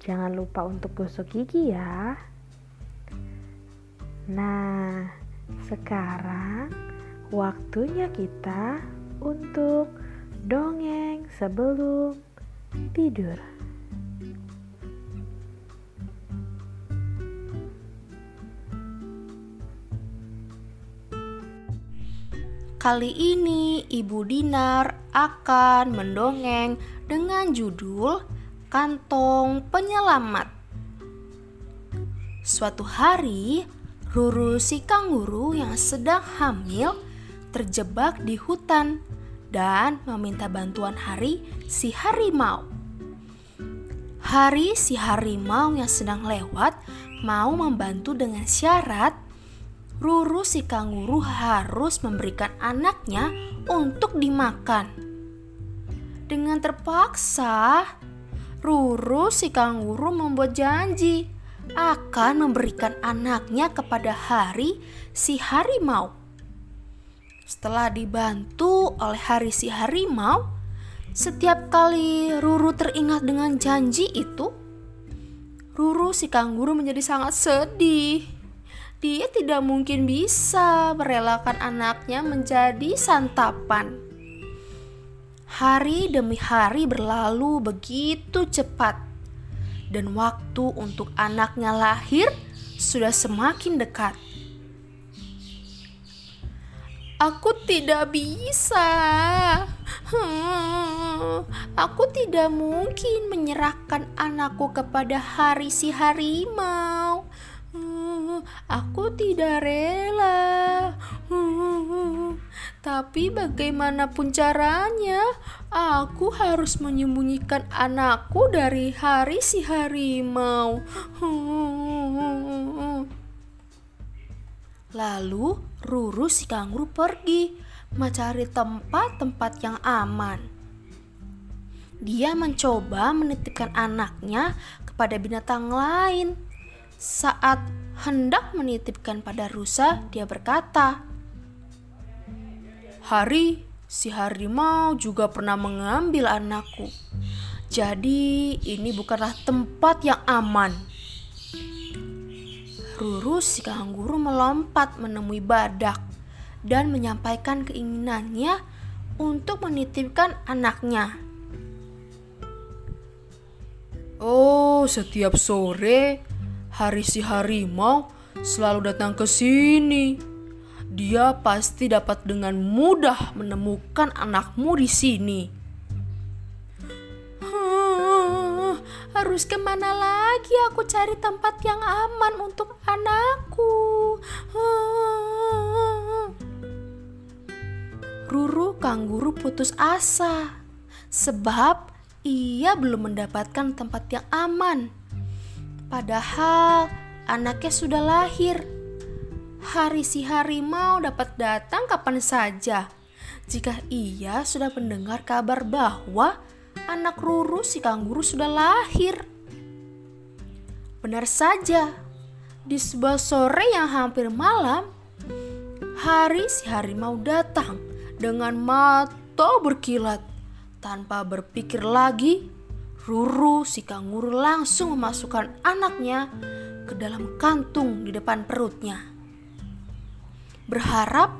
Jangan lupa untuk gosok gigi ya. Nah, sekarang waktunya kita untuk dongeng sebelum tidur. Kali ini Ibu Dinar akan mendongeng dengan judul kantong penyelamat. Suatu hari, Ruru si kanguru yang sedang hamil terjebak di hutan dan meminta bantuan Hari si harimau. Hari si harimau yang sedang lewat mau membantu dengan syarat Ruru si kanguru harus memberikan anaknya untuk dimakan. Dengan terpaksa, Ruru si kanguru membuat janji akan memberikan anaknya kepada Hari si harimau. Setelah dibantu oleh Hari si harimau, setiap kali Ruru teringat dengan janji itu, Ruru si kanguru menjadi sangat sedih. Dia tidak mungkin bisa merelakan anaknya menjadi santapan. Hari demi hari berlalu begitu cepat, dan waktu untuk anaknya lahir sudah semakin dekat. Aku tidak bisa. Aku tidak mungkin menyerahkan anakku kepada hari si harimau. Aku tidak rela. Tapi bagaimanapun caranya, aku harus menyembunyikan anakku dari hari si harimau. Lalu Ruru si kanguru pergi mencari tempat-tempat yang aman. Dia mencoba menitipkan anaknya kepada binatang lain. Saat hendak menitipkan pada rusa, dia berkata, Hari si harimau juga pernah mengambil anakku. Jadi ini bukanlah tempat yang aman. Ruru si kanguru melompat menemui badak dan menyampaikan keinginannya untuk menitipkan anaknya. Oh, setiap sore hari si harimau selalu datang ke sini dia pasti dapat dengan mudah menemukan anakmu di sini. Hmm, harus ke mana lagi aku cari tempat yang aman untuk anakku? Hmm. Ruru kanguru putus asa sebab ia belum mendapatkan tempat yang aman. Padahal anaknya sudah lahir hari si harimau dapat datang kapan saja. Jika ia sudah mendengar kabar bahwa anak Ruru si kanguru sudah lahir. Benar saja, di sebuah sore yang hampir malam, hari si harimau datang dengan mata berkilat. Tanpa berpikir lagi, Ruru si kanguru langsung memasukkan anaknya ke dalam kantung di depan perutnya berharap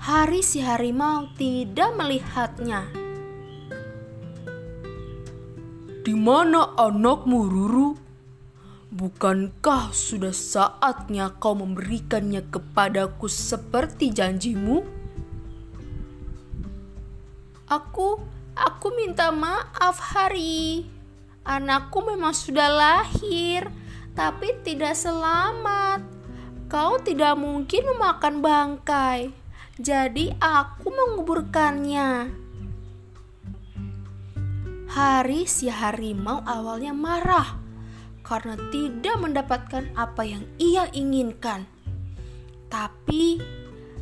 hari si harimau tidak melihatnya. Di mana anakmu, Ruru? Bukankah sudah saatnya kau memberikannya kepadaku seperti janjimu? Aku, aku minta maaf, Hari. Anakku memang sudah lahir, tapi tidak selamat. Kau tidak mungkin memakan bangkai, jadi aku menguburkannya. Hari si harimau awalnya marah karena tidak mendapatkan apa yang ia inginkan. Tapi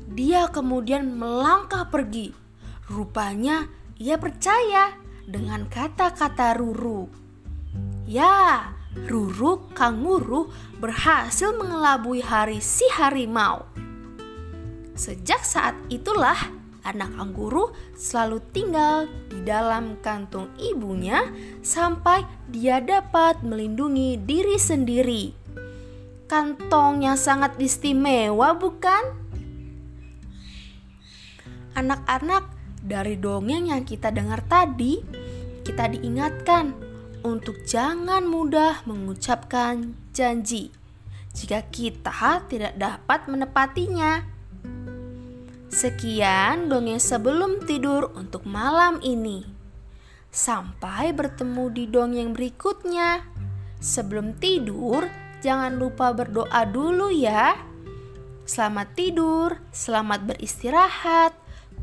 dia kemudian melangkah pergi. Rupanya ia percaya dengan kata-kata Ruru. Ya, Ruru kanguru berhasil mengelabui hari si harimau. Sejak saat itulah anak angguru selalu tinggal di dalam kantung ibunya sampai dia dapat melindungi diri sendiri. Kantong yang sangat istimewa, bukan? Anak-anak, dari dongeng yang kita dengar tadi, kita diingatkan untuk jangan mudah mengucapkan janji jika kita tidak dapat menepatinya. Sekian dongeng sebelum tidur untuk malam ini. Sampai bertemu di dongeng berikutnya. Sebelum tidur, jangan lupa berdoa dulu ya. Selamat tidur, selamat beristirahat.